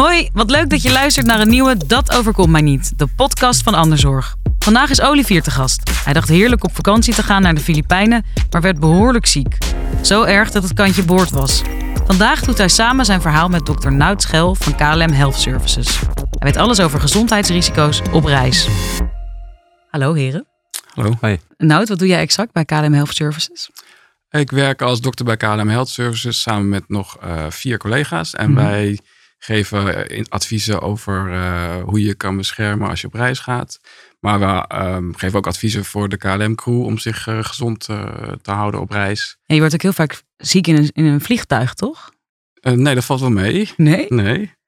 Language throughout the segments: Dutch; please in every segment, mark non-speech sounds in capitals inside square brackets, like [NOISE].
Hoi, wat leuk dat je luistert naar een nieuwe Dat overkomt mij niet, de podcast van Anderzorg. Vandaag is Olivier te gast. Hij dacht heerlijk op vakantie te gaan naar de Filipijnen, maar werd behoorlijk ziek. Zo erg dat het kantje boord was. Vandaag doet hij samen zijn verhaal met dokter Nout Schel van KLM Health Services. Hij weet alles over gezondheidsrisico's op reis. Hallo heren. Hallo. Hoi. Nout, wat doe jij exact bij KLM Health Services? Ik werk als dokter bij KLM Health Services samen met nog eh, vier collega's. En Mhm. wij geven eh, adviezen over eh, hoe je kan beschermen als je op reis gaat. Maar we ehm, geven ook adviezen voor de KLM-crew om zich eh, gezond te houden op reis. En je wordt ook heel vaak ziek in een, in een vliegtuig, toch? Nee, dat valt wel mee. Nee? Nee.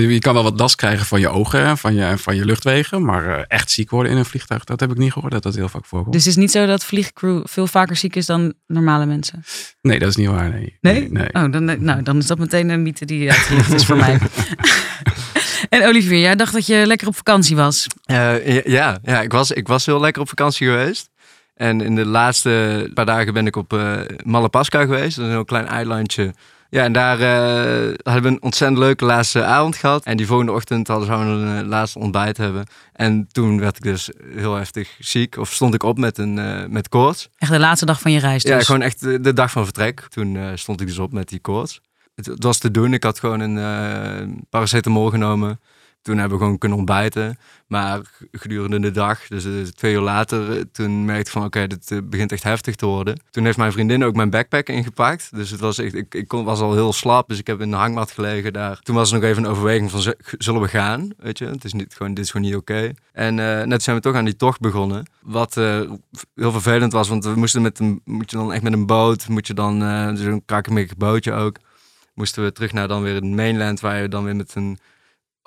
Je kan wel wat last krijgen van je ogen en van je, van je luchtwegen. Maar eh, echt ziek worden in een vliegtuig, dat heb ik niet gehoord dat dat heel vaak voorkomt. Dus het is niet zo dat vliegcrew veel vaker ziek is dan normale mensen? Nee, dat is niet waar. Nee. Nee? nee. Oh, dan, nou, dan is dat meteen een mythe die uitgelicht is voor mij. [LAUGHS] en Olivier, jij dacht dat je lekker op vakantie was. Eh, ja, ja, ik, was, ik was heel lekker op vakantie geweest. En in de laatste paar dagen ben ik op eh Malapasca geweest. Dat is een heel klein eilandje. Ja, en daar eh, hadden we een ontzettend leuke laatste avond gehad. En die volgende ochtend hadden we een eh, laatste ontbijt hebben. En toen werd ik dus heel heftig ziek. Of stond ik op met, een, eh, met koorts. Echt de laatste dag van je reis dus. Ja, gewoon echt de, de dag van vertrek. Toen eh, stond ik dus op met die koorts. Het, het was te doen. Ik had gewoon een eh, paracetamol genomen. Toen hebben we gewoon kunnen ontbijten. Maar gedurende de dag, dus eh, twee uur later, eh, toen merkte ik van oké, dit eh, begint echt heftig te worden. Toen heeft mijn vriendin ook mijn backpack ingepakt. Dus het was echt, ik, ik was al heel slap, dus ik heb in de hangmat gelegen daar. Toen was er nog even een overweging van zullen we gaan, weet je. Het is niet, gewoon, dit is gewoon niet oké. En net zijn we toch aan die tocht begonnen. Wat heel vervelend was, want we moesten met een, moet je dan echt met een boot, moet je dan, eh zo'n bootje ook. Moesten we terug naar dan weer het mainland, waar je dan weer met een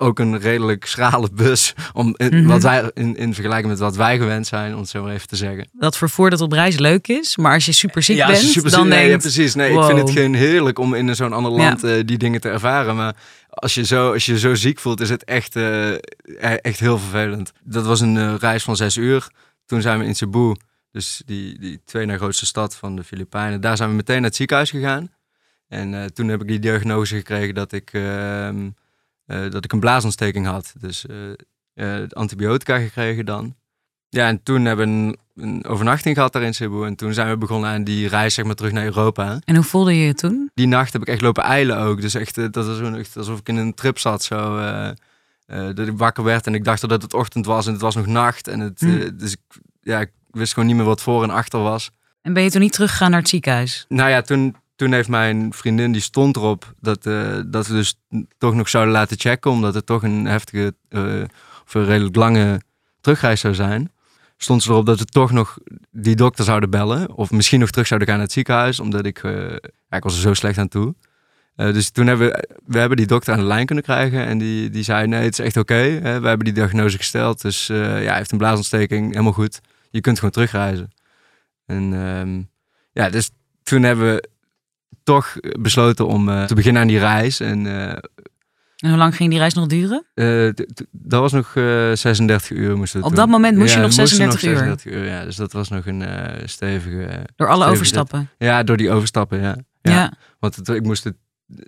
ook een redelijk schrale bus. Om, in, Mhm. wat wij, in, in vergelijking met wat wij gewend zijn, om het zo maar even te zeggen. Dat vervoer dat op reis leuk is, maar als je super ziek ja, bent, super dan ziek- nee, ja, precies. Nee, ik vind het geen heerlijk om in zo'n ander Ja. land eh, die dingen te ervaren. Maar als je, zo, als je zo ziek voelt, is het echt, eh, e- echt heel vervelend. Dat was een eh, reis van zes uur. Toen zijn we in Cebu, dus die, die tweede grootste stad van de Filipijnen. Daar zijn we meteen naar het ziekenhuis gegaan. En toen heb ik die diagnose gekregen dat ik, eh, dat ik een blaasontsteking had. Dus eh, eh, antibiotica gekregen dan. Ja, en toen hebben we een, een overnachting gehad daar in Cebu. En toen zijn we begonnen aan die reis zeg maar, terug naar Europa. En hoe voelde je je toen? Die nacht heb ik echt lopen eilen ook. Dus echt, dat was echt alsof ik in een trip zat. Zo, dat ik wakker werd en ik dacht dat het ochtend was en het was nog nacht. En het, Hm. eh, dus ik, ja, ik wist gewoon niet meer wat voor en achter was. En ben je toen niet teruggegaan naar het ziekenhuis? Nou ja, toen, toen heeft mijn vriendin, die stond erop dat, eh, dat we dus toch nog zouden laten checken. Omdat het toch een heftige eh, of een redelijk lange terugreis zou zijn. Stond ze erop dat we toch nog die dokter zouden bellen. Of misschien nog terug zouden gaan naar het ziekenhuis. Omdat ik, eh, ik was er zo slecht aan toe. Dus toen hebben we, we hebben die dokter aan de lijn kunnen krijgen. En die, die zei, nee, het is echt oké. we hebben die diagnose gesteld. Dus ja, hij heeft een blaasontsteking, helemaal goed. Je kunt gewoon terugreizen. En ehm, ja, dus toen hebben we toch besloten om eh, te beginnen aan die reis. En eh, En hoe lang ging die reis nog duren? eh, dat was nog eh 36 uur moesten we Op dat moment moest je nog we moesten 36 uur? 36 uur. Ja, dus dat was nog een stevige... Door alle stevige overstappen? Ja, door die overstappen, ja. Ja. Ja. Want het- ik moest het,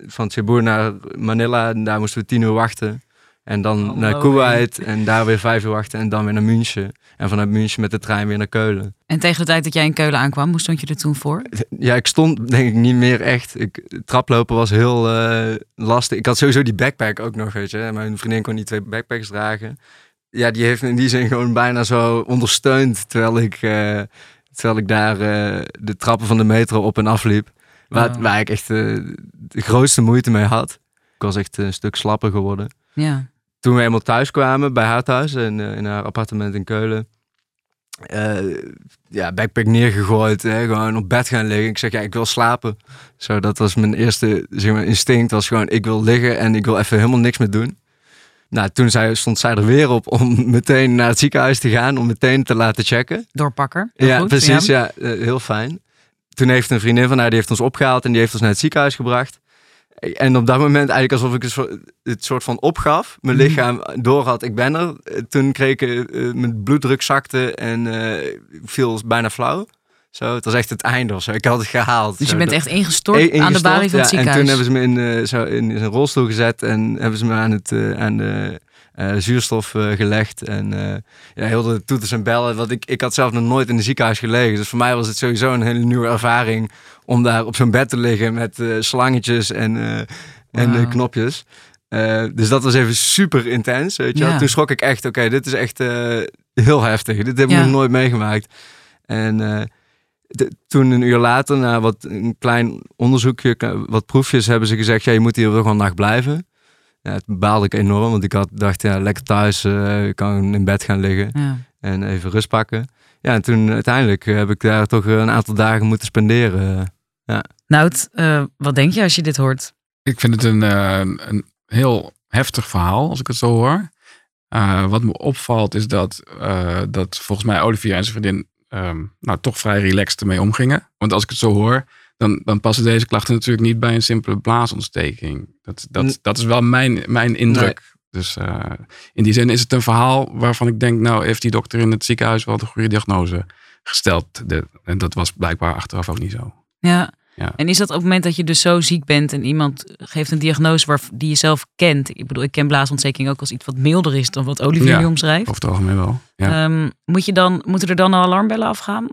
van Cebu naar Manila, en daar moesten we tien uur wachten. En dan Oh, naar wow. Kuwait en daar weer vijf uur wachten en dan weer naar München. En vanuit München met de trein weer naar Keulen. En tegen de tijd dat jij in Keulen aankwam, hoe stond je er toen voor? Ja, ik stond denk ik niet meer echt. Ik, traplopen was heel eh, lastig. Ik had sowieso die backpack ook nog, weet je. Mijn vriendin kon die twee backpacks dragen. Ja, die heeft me in die zin gewoon bijna zo ondersteund terwijl ik, eh, terwijl ik daar eh, de trappen van de metro op en afliep. Waar, Wow. waar ik echt de grootste moeite mee had. Ik was echt een stuk slapper geworden. Ja. Toen we eenmaal thuis kwamen bij haar thuis en eh, in haar appartement in Keulen. eh, ja, backpack neergegooid, hè, gewoon op bed gaan liggen. Ik zeg, ja, ik wil slapen. Zo, dat was mijn eerste zeg maar, instinct. Was gewoon, ik wil liggen en ik wil even helemaal niks meer doen. Nou, toen stond zij er weer op om [LAUGHS] meteen naar het ziekenhuis te gaan. Om meteen te laten checken. Doorpakker. Ja, goed, precies. Ja, eh, heel fijn. Toen heeft een vriendin van haar, die heeft ons opgehaald en die heeft ons naar het ziekenhuis gebracht. En op dat moment eigenlijk alsof ik het soort- het soort van opgaf. Mijn Mhm. lichaam door had, ik ben er. Eh, Toen kreeg ik, eh, mijn bloeddruk zakte en eh, viel bijna flauw. Zo, het was echt het einde of zo. Ik had het gehaald. Dus zo. je bent echt ingestort, E- aan de balie van het ja, ziekenhuis. En toen hebben ze me in, eh, zo in zijn rolstoel gezet en hebben ze me aan, het, eh, aan de eh, zuurstof eh, gelegd. En eh, ja, heel de toeters en bellen. Want ik, ik had zelf nog nooit in een ziekenhuis gelegen. Dus voor mij was het sowieso een hele nieuwe ervaring om daar op zo'n bed te liggen met slangetjes en, en knopjes. Dus dat was even super intens. Weet je. Ja. Toen schrok ik echt, oké, dit is echt heel heftig. Dit heb ik Ja. nog nooit meegemaakt. En de- toen een uur later, na wat een klein onderzoekje, wat proefjes, hebben ze gezegd, ja, je moet hier wel een nacht blijven. Ja, het baalde ik enorm, want ik had dacht, ja, lekker thuis, eh, ik kan in bed gaan liggen Ja. en even rust pakken. Ja, en toen uiteindelijk eh, heb ik daar toch een aantal dagen moeten spenderen. Nout, eh, wat denk je als je dit hoort? Ik vind het een, eh, een heel heftig verhaal, als ik het zo hoor. Eh, wat me opvalt is dat, eh, dat volgens mij Olivier en zijn vriendin ehm, nou, toch vrij relaxed ermee omgingen. Want als ik het zo hoor, dan, dan passen deze klachten natuurlijk niet bij een simpele blaasontsteking. Dat, N- dat, dat is wel mijn, mijn indruk. Dus eh, in die zin is het een verhaal waarvan ik denk, nou heeft die dokter in het ziekenhuis wel de goede diagnose gesteld. De, en dat was blijkbaar achteraf ook niet zo. Ja. Ja. En is dat op het moment dat je dus zo ziek bent en iemand geeft een diagnose waar, die je zelf kent? Ik bedoel, ik ken blaasontsteking ook als iets wat milder is dan wat Olivier Ja. nu omschrijft. Over het algemeen wel. Ja. Ehm, moet je dan, moeten er dan al alarmbellen afgaan?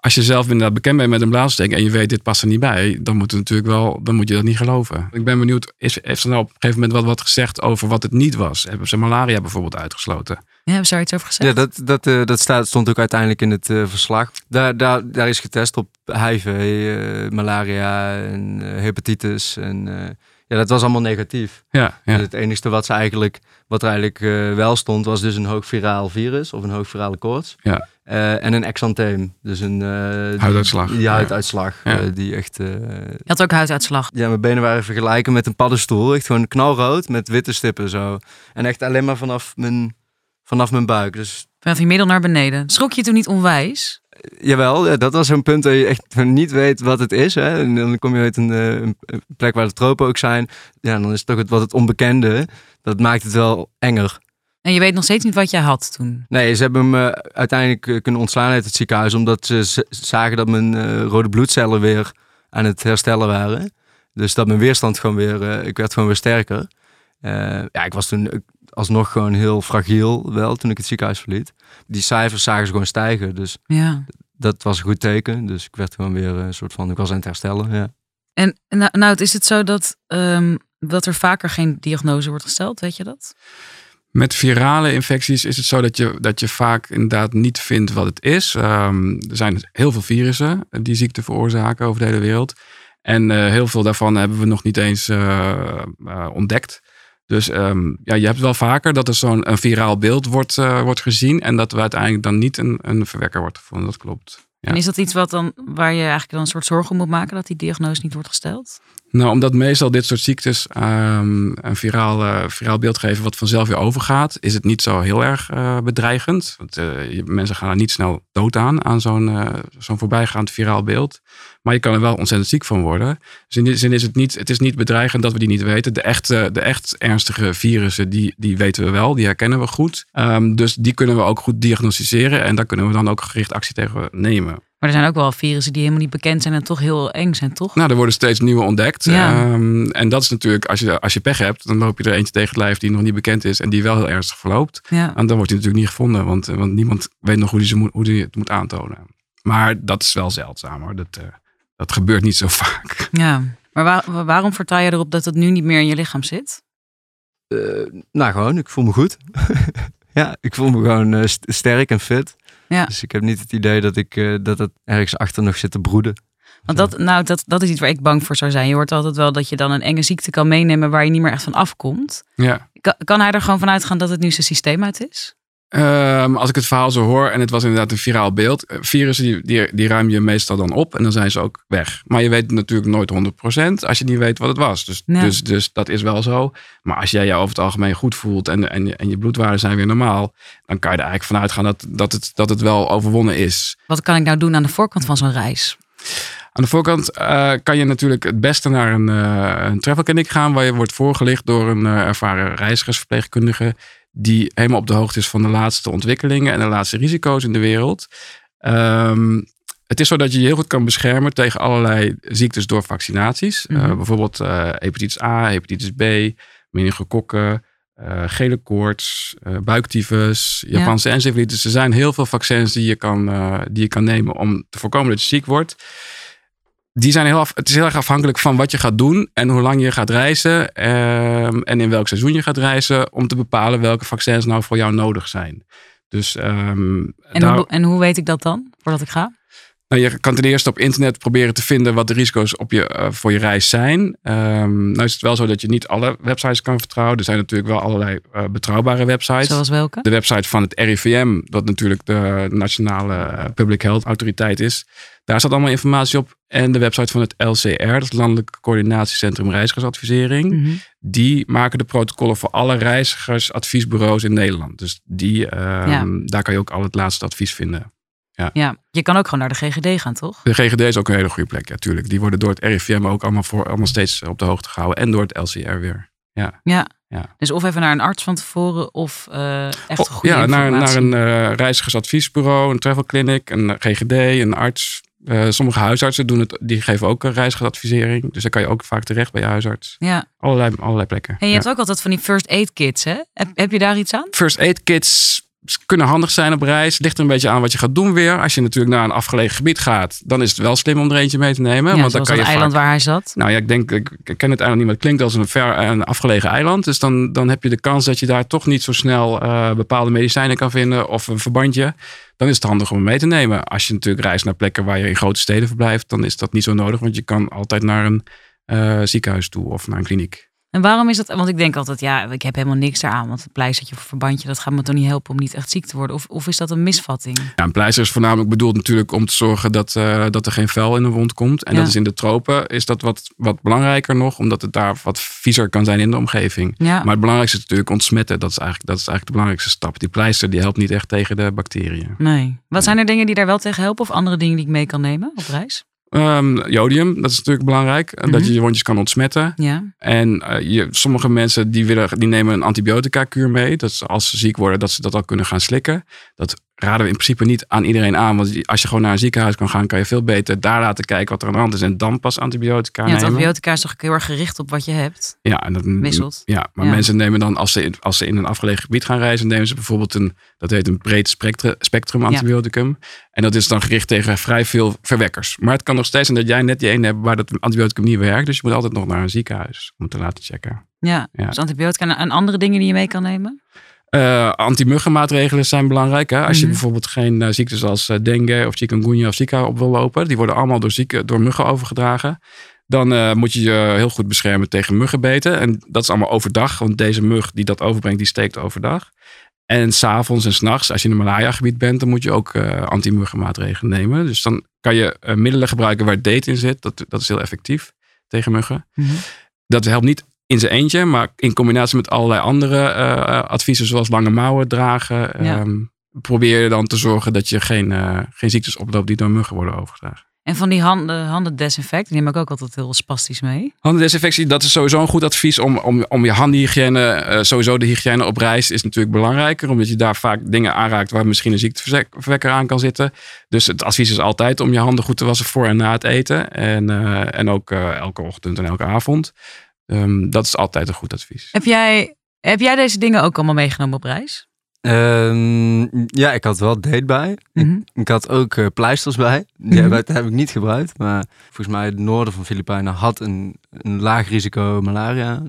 Als je zelf inderdaad bekend bent met een blaasontsteking en je weet dit past er niet bij, dan moet het natuurlijk wel, dan moet je dat niet geloven. Ik ben benieuwd, is, heeft er nou op een gegeven moment wat, wat gezegd over wat het niet was? Hebben ze malaria bijvoorbeeld uitgesloten? Ja, hebben ze daar iets over gezegd? Ja, dat, dat, eh, dat staat, stond ook uiteindelijk in het eh, verslag. Daar, daar, daar is getest op HIV, eh, malaria en hepatitis. En eh, ja, dat was allemaal negatief. Ja, ja. Dus het enige wat, ze eigenlijk, wat er eigenlijk eh, wel stond, was dus een hoog viraal virus of een hoog virale koorts. Ja. Eh, en een exantheem, dus een eh, Huiduitslag. Die huiduitslag, Ja. eh, die echt... eh, Je had ook huiduitslag. ja, mijn benen waren vergelijken met een paddenstoel. Echt gewoon knalrood met witte stippen zo. En echt alleen maar vanaf mijn, vanaf mijn buik. Dus Vanaf je middel naar beneden. Schrok je toen niet onwijs? Jawel, ja, dat was zo'n punt dat je echt niet weet wat het is. Hè? En dan kom je uit een, eh, een plek waar de tropen ook zijn. Ja, dan is het toch het, wat het onbekende. Dat maakt het wel enger. En je weet nog steeds niet wat jij had toen. Nee, ze hebben me uiteindelijk eh, kunnen ontslaan uit het ziekenhuis. Omdat ze zagen dat mijn eh, rode bloedcellen weer aan het herstellen waren. Dus dat mijn weerstand gewoon weer... eh, ik werd gewoon weer sterker. Eh, ja, ik was toen alsnog gewoon heel fragiel wel toen ik het ziekenhuis verliet. Die cijfers zagen ze gewoon stijgen. Dus Ja. dat was een goed teken. Dus ik werd gewoon weer een soort van, ik was aan het herstellen. Ja. En nou, nou is het zo dat, ehm, dat er vaker geen diagnose wordt gesteld? Weet je dat? Met virale infecties is het zo dat je, dat je vaak inderdaad niet vindt wat het is. Ehm, er zijn heel veel virussen die ziekte veroorzaken over de hele wereld. En eh, heel veel daarvan hebben we nog niet eens eh, eh, ontdekt. Dus ehm, ja, je hebt wel vaker dat er zo'n viraal beeld wordt, eh, wordt gezien. En dat er uiteindelijk dan niet een, een verwekker wordt gevonden. Dat klopt. En is dat iets wat dan, waar je eigenlijk dan een soort zorgen om moet maken dat die diagnose niet wordt gesteld? Nou, omdat meestal dit soort ziektes ehm, een viraal, eh, viraal beeld geven wat vanzelf weer overgaat, is het niet zo heel erg eh, bedreigend. Want eh, mensen gaan er niet snel dood aan, aan zo'n zo'n voorbijgaand viraal beeld. Maar je kan er wel ontzettend ziek van worden. Dus in die zin is het niet, het is niet bedreigend dat we die niet weten. De echt, de echt ernstige virussen, die, die weten we wel, die herkennen we goed. Ehm, dus die kunnen we ook goed diagnosticeren en daar kunnen we dan ook gericht actie tegen nemen. Maar er zijn ook wel virussen die helemaal niet bekend zijn en toch heel eng zijn, toch? Nou, er worden steeds nieuwe ontdekt. Ja. Ehm, en dat is natuurlijk, als je, als je pech hebt, dan loop je er eentje tegen het lijf die nog niet bekend is en die wel heel ernstig verloopt. Ja. En dan wordt hij natuurlijk niet gevonden, want, want niemand weet nog hoe hij, ze moet, hoe die het moet aantonen. Maar dat is wel zeldzaam hoor. Dat, eh, dat gebeurt niet zo [LAUGHS] vaak. ja. Maar waar- waarom vertrouw je erop dat het nu niet meer in je lichaam zit? Eh, nou, gewoon, ik voel me goed. [LAUGHS] ja, ik voel me gewoon eh, st- sterk en fit. Ja. Dus ik heb niet het idee dat, ik, eh, dat het ergens achter nog zit te broeden. Want dat, nou, dat, dat is iets waar ik bang voor zou zijn. Je hoort altijd wel dat je dan een enge ziekte kan meenemen waar je niet meer echt van afkomt. Ja. Kan, kan hij er gewoon vanuit gaan dat het nu zijn systeem uit is? Ehm, als ik het verhaal zo hoor, en het was inderdaad een viraal beeld. eh, Virussen die, die, die ruim je meestal dan op en dan zijn ze ook weg. Maar je weet natuurlijk nooit 100% als je niet weet wat het was. Dus, dus, dus dat is wel zo. Maar als jij je over het algemeen goed voelt en, en, en je bloedwaarden zijn weer normaal, dan kan je er eigenlijk vanuit gaan dat, dat, het, dat het wel overwonnen is. Wat kan ik nou doen aan de voorkant van zo'n reis? Aan de voorkant eh, kan je natuurlijk het beste naar een, uh, een travel clinic gaan, waar je wordt voorgelicht door een uh, ervaren reizigersverpleegkundige die helemaal op de hoogte is van de laatste ontwikkelingen en de laatste risico's in de wereld. Um, het is zo dat je je heel goed kan beschermen tegen allerlei ziektes door vaccinaties. Eh, Mhm. bijvoorbeeld eh, hepatitis A, hepatitis B, meningokokken, eh, gele koorts, buiktyfus, Japanse encefalitis. Er zijn heel veel vaccins die je, kan, die je kan nemen om te voorkomen dat je ziek wordt. Die zijn heel af, het is heel erg afhankelijk van wat je gaat doen en hoe lang je gaat reizen ehm, en in welk seizoen je gaat reizen om te bepalen welke vaccins nou voor jou nodig zijn. Dus ehm, En, daar- hoe, en hoe weet ik dat dan, voordat ik ga? Nou, je kan ten eerste op internet proberen te vinden wat de risico's op je, eh, voor je reis zijn. Ehm, nou is het wel zo dat je niet alle websites kan vertrouwen. Er zijn natuurlijk wel allerlei eh, betrouwbare websites. Zoals welke? De website van het RIVM, dat natuurlijk de Nationale eh, Public Health Autoriteit is. Daar staat allemaal informatie op. En de website van het LCR, dat is het Landelijk Coördinatiecentrum Reizigersadvisering. Mhm. Die maken de protocollen voor alle reizigersadviesbureaus in Nederland. Dus die, ehm, Ja. daar kan je ook al het laatste advies vinden. Ja, je kan ook gewoon naar de GGD gaan, toch? De GGD is ook een hele goede plek, ja, tuurlijk. Die worden door het RIVM ook allemaal, voor, allemaal steeds op de hoogte gehouden. En door het LCR weer. Ja. Ja. Dus of even naar een arts van tevoren of eh, echt Oh, goede ja, naar, naar een eh, reizigersadviesbureau, een travel clinic, een GGD, een arts. Eh, sommige huisartsen doen het, die geven ook een reizigersadvisering. Dus dan kan je ook vaak terecht bij je huisarts. Ja. Allerlei, allerlei plekken. En je Ja. hebt ook altijd van die first aid kits, hè? Heb, heb je daar iets aan? First aid kits kunnen handig zijn op reis. Ligt er een beetje aan wat je gaat doen weer. Als je natuurlijk naar een afgelegen gebied gaat, dan is het wel slim om er eentje mee te nemen. Ja, want dan kan je eiland vaak- waar hij zat. Nou ja, ik denk, ik, ken het eiland niet, maar het klinkt als een ver een afgelegen eiland. Dus dan, dan heb je de kans dat je daar toch niet zo snel eh, bepaalde medicijnen kan vinden of een verbandje. Dan is het handig om hem mee te nemen. Als je natuurlijk reist naar plekken waar je in grote steden verblijft, dan is dat niet zo nodig, want je kan altijd naar een eh, ziekenhuis toe of naar een kliniek. En waarom is dat? Want ik denk altijd, ja, ik heb helemaal niks daaraan. Want het pleistertje of verbandje, dat gaat me toch niet helpen om niet echt ziek te worden? Of, of is dat een misvatting? Ja, een pleister is voornamelijk bedoeld natuurlijk om te zorgen dat, eh, dat er geen vuil in een wond komt. En Ja. dat is in de tropen is dat wat, wat belangrijker nog, omdat het daar wat viezer kan zijn in de omgeving. Ja, Maar het belangrijkste is natuurlijk ontsmetten. Dat is eigenlijk, dat is eigenlijk de belangrijkste stap. Die pleister die helpt niet echt tegen de bacteriën. nee. Wat zijn er dingen die daar wel tegen helpen? Of andere dingen die ik mee kan nemen op reis? Ehm, jodium, dat is natuurlijk belangrijk. Mhm. Dat je je wondjes kan ontsmetten. Ja, En eh, je, sommige mensen die, willen, die nemen een antibiotica-kuur mee. Dat ze, als ze ziek worden, dat ze dat al kunnen gaan slikken. Dat raden we in principe niet aan iedereen aan. Want als je gewoon naar een ziekenhuis kan gaan, kan je veel beter daar laten kijken wat er aan de hand is. En dan pas antibiotica ja nemen. antibiotica is toch heel erg gericht op wat je hebt. Ja, en dat, Wisselt. Ja, maar Ja. mensen nemen dan, als ze, als ze in een afgelegen gebied gaan reizen, nemen ze bijvoorbeeld een, dat heet een breed spectrum, spectrum antibioticum. En dat is dan gericht tegen vrij veel verwekkers. Maar het kan nog steeds zijn dat jij net die ene hebt waar dat antibioticum niet werkt. Dus je moet altijd nog naar een ziekenhuis om het te laten checken. Ja, Ja. dus antibiotica en andere dingen die je mee kan nemen? Eh anti-muggenmaatregelen zijn belangrijk. Hè? Als je Mhm. bijvoorbeeld geen eh, ziektes als eh, dengue of chikungunya of zika op wil lopen. Die worden allemaal door, zieken, door muggen overgedragen. Dan moet je je heel goed beschermen tegen muggenbeten. En dat is allemaal overdag. Want deze mug die dat overbrengt, die steekt overdag. En s'avonds en s'nachts, als je in een malaria-gebied bent, dan moet je ook anti-muggenmaatregelen nemen. Dus dan kan je middelen gebruiken waar date in zit. Dat, dat is heel effectief tegen muggen. Mhm. Dat helpt niet in zijn eentje, maar in combinatie met allerlei andere eh, adviezen, zoals lange mouwen dragen, Ja. ehm, probeer je dan te zorgen dat je geen, eh, geen ziektes oploopt die door muggen worden overgedragen. En van die handen, handen desinfect, die neem ik ook altijd heel spastisch mee. Handendesinfectie, dat is sowieso een goed advies om, om, om je handenhygiëne, eh, sowieso de hygiëne op reis is natuurlijk belangrijker, omdat je daar vaak dingen aanraakt waar misschien een ziekteverwekker aan kan zitten. Dus het advies is altijd om je handen goed te wassen voor en na het eten en, eh, en ook eh, elke ochtend en elke avond. Ehm, dat is altijd een goed advies. Heb jij, heb jij deze dingen ook allemaal meegenomen op reis? Ehm, ja, ik had wel date bij. Mhm. Ik, ik had ook eh, pleisters bij. Die Mhm. heb, dat heb ik niet gebruikt. Maar volgens mij het noorden van Filipijnen had een, een laag risico malaria.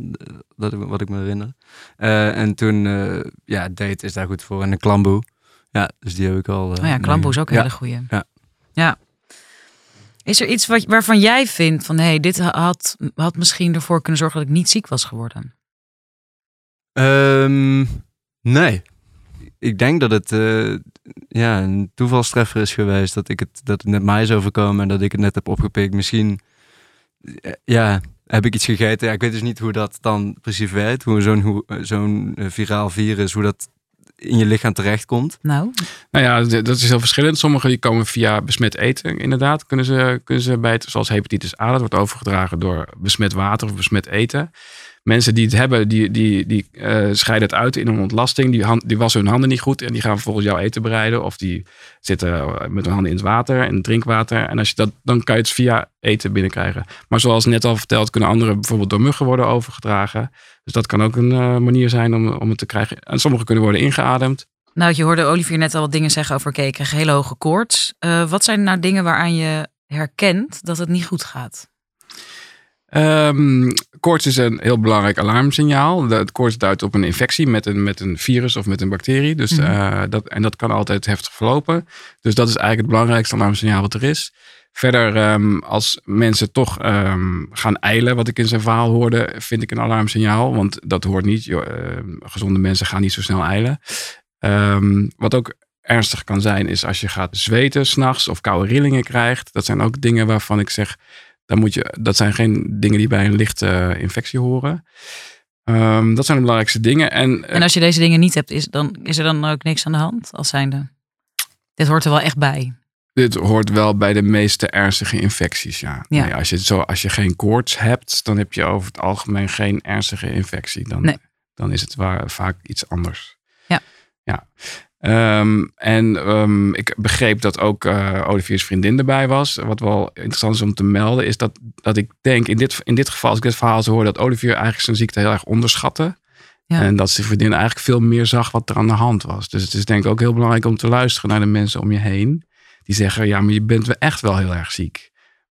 Dat, wat ik me herinner. Eh, en toen, eh, ja, date is daar goed voor. En een klamboe. Ja, dus die heb ik al. Oh ja, klamboe is ook een ja. hele goeie. Ja. ja. Is er iets wat, waarvan jij vindt van... hey, dit had, had misschien ervoor kunnen zorgen dat ik niet ziek was geworden? Ehm, nee. Ik denk dat het eh, ja, een toevalstreffer is geweest. Dat, ik het, dat het net mij is overkomen en dat ik het net heb opgepikt. Misschien eh, ja, heb ik iets gegeten. Ja, ik weet dus niet hoe dat dan precies werkt. Hoe zo'n eh, zo'n viraal virus, hoe dat in je lichaam terechtkomt. Nou, Nou ja, dat is heel verschillend. Sommige die komen via besmet eten, inderdaad. Kunnen ze, kunnen ze bij het, zoals hepatitis A, dat wordt overgedragen door besmet water of besmet eten. Mensen die het hebben, die, die, die eh, scheiden het uit in een ontlasting. Die, hand, die wassen hun handen niet goed en die gaan vervolgens jouw eten bereiden. Of die zitten eh, met hun handen in het water, het drinkwater. En als je dat, dan kan je het via eten binnenkrijgen. Maar zoals net al verteld, kunnen anderen bijvoorbeeld door muggen worden overgedragen. Dus dat kan ook een uh, manier zijn om, om het te krijgen. En sommige kunnen worden ingeademd. Nou, je hoorde Olivier net al wat dingen zeggen over krijg hele hoge koorts. Wat zijn nou dingen waaraan je herkent dat het niet goed gaat? Um, koorts is een heel belangrijk alarmsignaal. Het koorts duidt op een infectie met een, met een virus of met een bacterie. Dus, mm -hmm. uh, dat, en dat kan altijd heftig verlopen. Dus dat is eigenlijk het belangrijkste alarmsignaal wat er is. Verder, um, als mensen toch um, gaan eilen, wat ik in zijn verhaal hoorde, vind ik een alarmsignaal. Want dat hoort niet. Uh, gezonde mensen gaan niet zo snel eilen. wat ook ernstig kan zijn, is als je gaat zweten s'nachts of koude rillingen krijgt. Dat zijn ook dingen waarvan ik zeg, dan moet je, dat zijn geen dingen die bij een lichte uh, infectie horen. Um, dat zijn de belangrijkste dingen. En, uh, en als je deze dingen niet hebt, is, dan, is er dan ook niks aan de hand als zijnde? Dit hoort er wel echt bij. Dit hoort wel bij de meeste ernstige infecties, ja. ja. Nee, als, je zo, als je geen koorts hebt, dan heb je over het algemeen geen ernstige infectie. Dan, nee. dan is het waar, vaak iets anders. Ja. ja. Um, en um, ik begreep dat ook uh, Olivier's vriendin erbij was. Wat wel interessant is om te melden, is dat, dat ik denk in dit, in dit geval, als ik dit verhaal zo hoor, dat Olivier eigenlijk zijn ziekte heel erg onderschatte. Ja. En dat zijn vriendin eigenlijk veel meer zag wat er aan de hand was. Dus het is denk ik ook heel belangrijk om te luisteren naar de mensen om je heen. Die zeggen, ja, maar je bent echt wel heel erg ziek.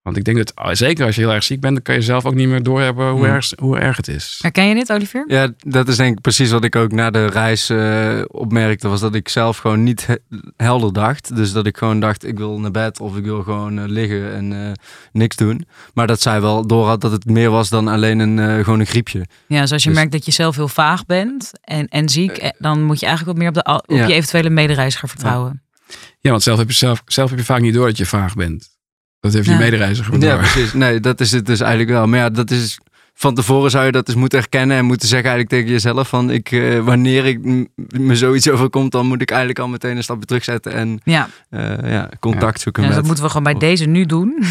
Want ik denk dat zeker als je heel erg ziek bent, dan kan je zelf ook niet meer doorhebben hoe, erg, hoe erg het is. Herken je dit, Olivier? Ja, dat is denk ik precies wat ik ook na de reis uh, opmerkte. Was dat ik zelf gewoon niet he helder dacht. Dus dat ik gewoon dacht, ik wil naar bed of ik wil gewoon uh, liggen en uh, niks doen. Maar dat zij wel door had dat het meer was dan alleen een, gewoon een griepje. Ja, dus als je dus, merkt dat je zelf heel vaag bent en, en ziek, dan moet je eigenlijk wat meer op, de, op ja. je eventuele medereiziger vertrouwen. Ja. ja, want zelf heb, je zelf, zelf heb je vaak niet door dat je vaag bent. Dat heeft je ja. medereiziger Ja, precies. Nee, dat is het dus eigenlijk wel. Maar ja, dat is van tevoren zou je dat dus moeten herkennen en moeten zeggen eigenlijk tegen jezelf van ik, uh, wanneer ik me zoiets overkomt, dan moet ik eigenlijk al meteen een stapje terugzetten en ja. Uh, ja, contact ja. zoeken ja, met... dat moeten we gewoon bij deze nu doen. [LAUGHS]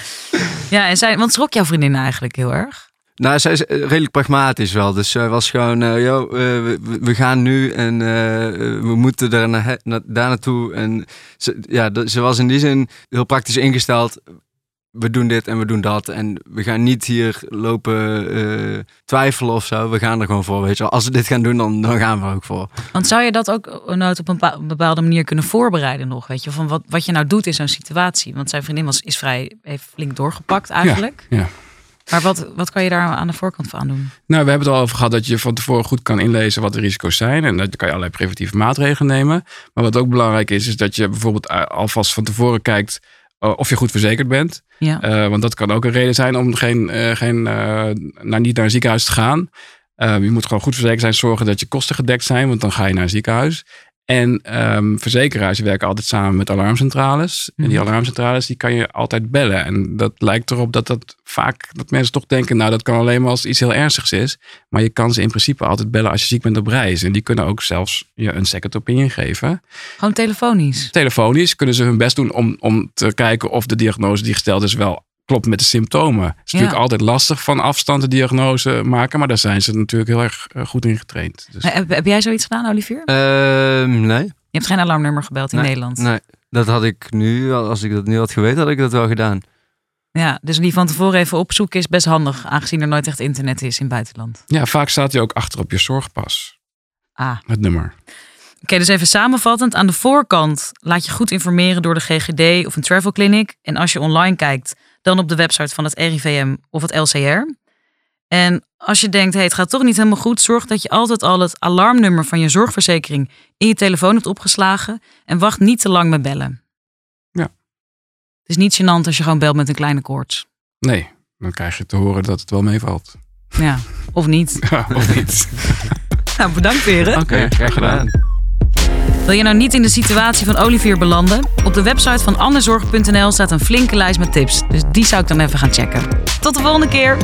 [LAUGHS] ja, en zij, want schrok jouw vriendin eigenlijk heel erg? Nou, zij is redelijk pragmatisch wel. Dus zij was gewoon, uh, yo, uh, we, we, gaan nu en uh, we moeten na, daar naartoe. En ze, ja, ze was in die zin heel praktisch ingesteld. We doen dit en we doen dat. En we gaan niet hier lopen twijfelen of zo. We gaan er gewoon voor, weet je wel. Als we dit gaan doen, dan, dan gaan we er ook voor. Want zou je dat ook nou, op een bepaalde manier kunnen voorbereiden nog? Weet je, van wat, wat je nou doet in zo'n situatie? Want zijn vriendin was, is vrij, heeft flink doorgepakt eigenlijk. Ja, ja. Maar wat, wat kan je daar aan de voorkant van doen? Nou, we hebben het al over gehad dat je van tevoren goed kan inlezen wat de risico's zijn. En dat kan je allerlei preventieve maatregelen nemen. Maar wat ook belangrijk is, is dat je bijvoorbeeld alvast van tevoren kijkt of je goed verzekerd bent. Ja. Uh, want dat kan ook een reden zijn om geen, uh, geen, uh, nou, niet naar een ziekenhuis te gaan. je moet gewoon goed verzekerd zijn, zorgen dat je kosten gedekt zijn, want dan ga je naar een ziekenhuis. En um, verzekeraars werken altijd samen met alarmcentrales. Mm. En die alarmcentrales die kan je altijd bellen. En dat lijkt erop dat dat vaak dat mensen toch denken, nou dat kan alleen maar als iets heel ernstigs is. Maar je kan ze in principe altijd bellen als je ziek bent op reis. En die kunnen ook zelfs je een second opinion geven. Gewoon telefonisch? Telefonisch kunnen ze hun best doen om, om te kijken of de diagnose die gesteld is wel klopt met de symptomen. Het is ja. natuurlijk altijd lastig van afstand de diagnose maken, maar daar zijn ze natuurlijk heel erg goed in getraind. Dus. Heb, heb, jij zoiets gedaan, Olivier? Uh, nee. Je hebt geen alarmnummer gebeld in nee, Nederland? Nee, dat had ik nu, als ik dat nu had geweten, had ik dat wel gedaan. Ja, dus die van tevoren even opzoeken is best handig, aangezien er nooit echt internet is in het buitenland. Ja, vaak staat hij ook achter op je zorgpas. Ah. Het nummer. Oké, okay, dus even samenvattend. Aan de voorkant laat je goed informeren door de GGD of een travel clinic. En als je online kijkt, dan op de website van het RIVM of het LCR. En als je denkt, hey, het gaat toch niet helemaal goed, zorg dat je altijd al het alarmnummer van je zorgverzekering in je telefoon hebt opgeslagen en wacht niet te lang met bellen. Ja. Het is niet gênant als je gewoon belt met een kleine koorts. Nee, dan krijg je te horen dat het wel meevalt. Ja, of niet. [LAUGHS] Ja, of niet. [LAUGHS] nou, bedankt weer. Oké, okay, graag gedaan. Wil je nou niet in de situatie van Olivier belanden? Op de website van anderzorg.nl staat een flinke lijst met tips. Dus die zou ik dan even gaan checken. Tot de volgende keer!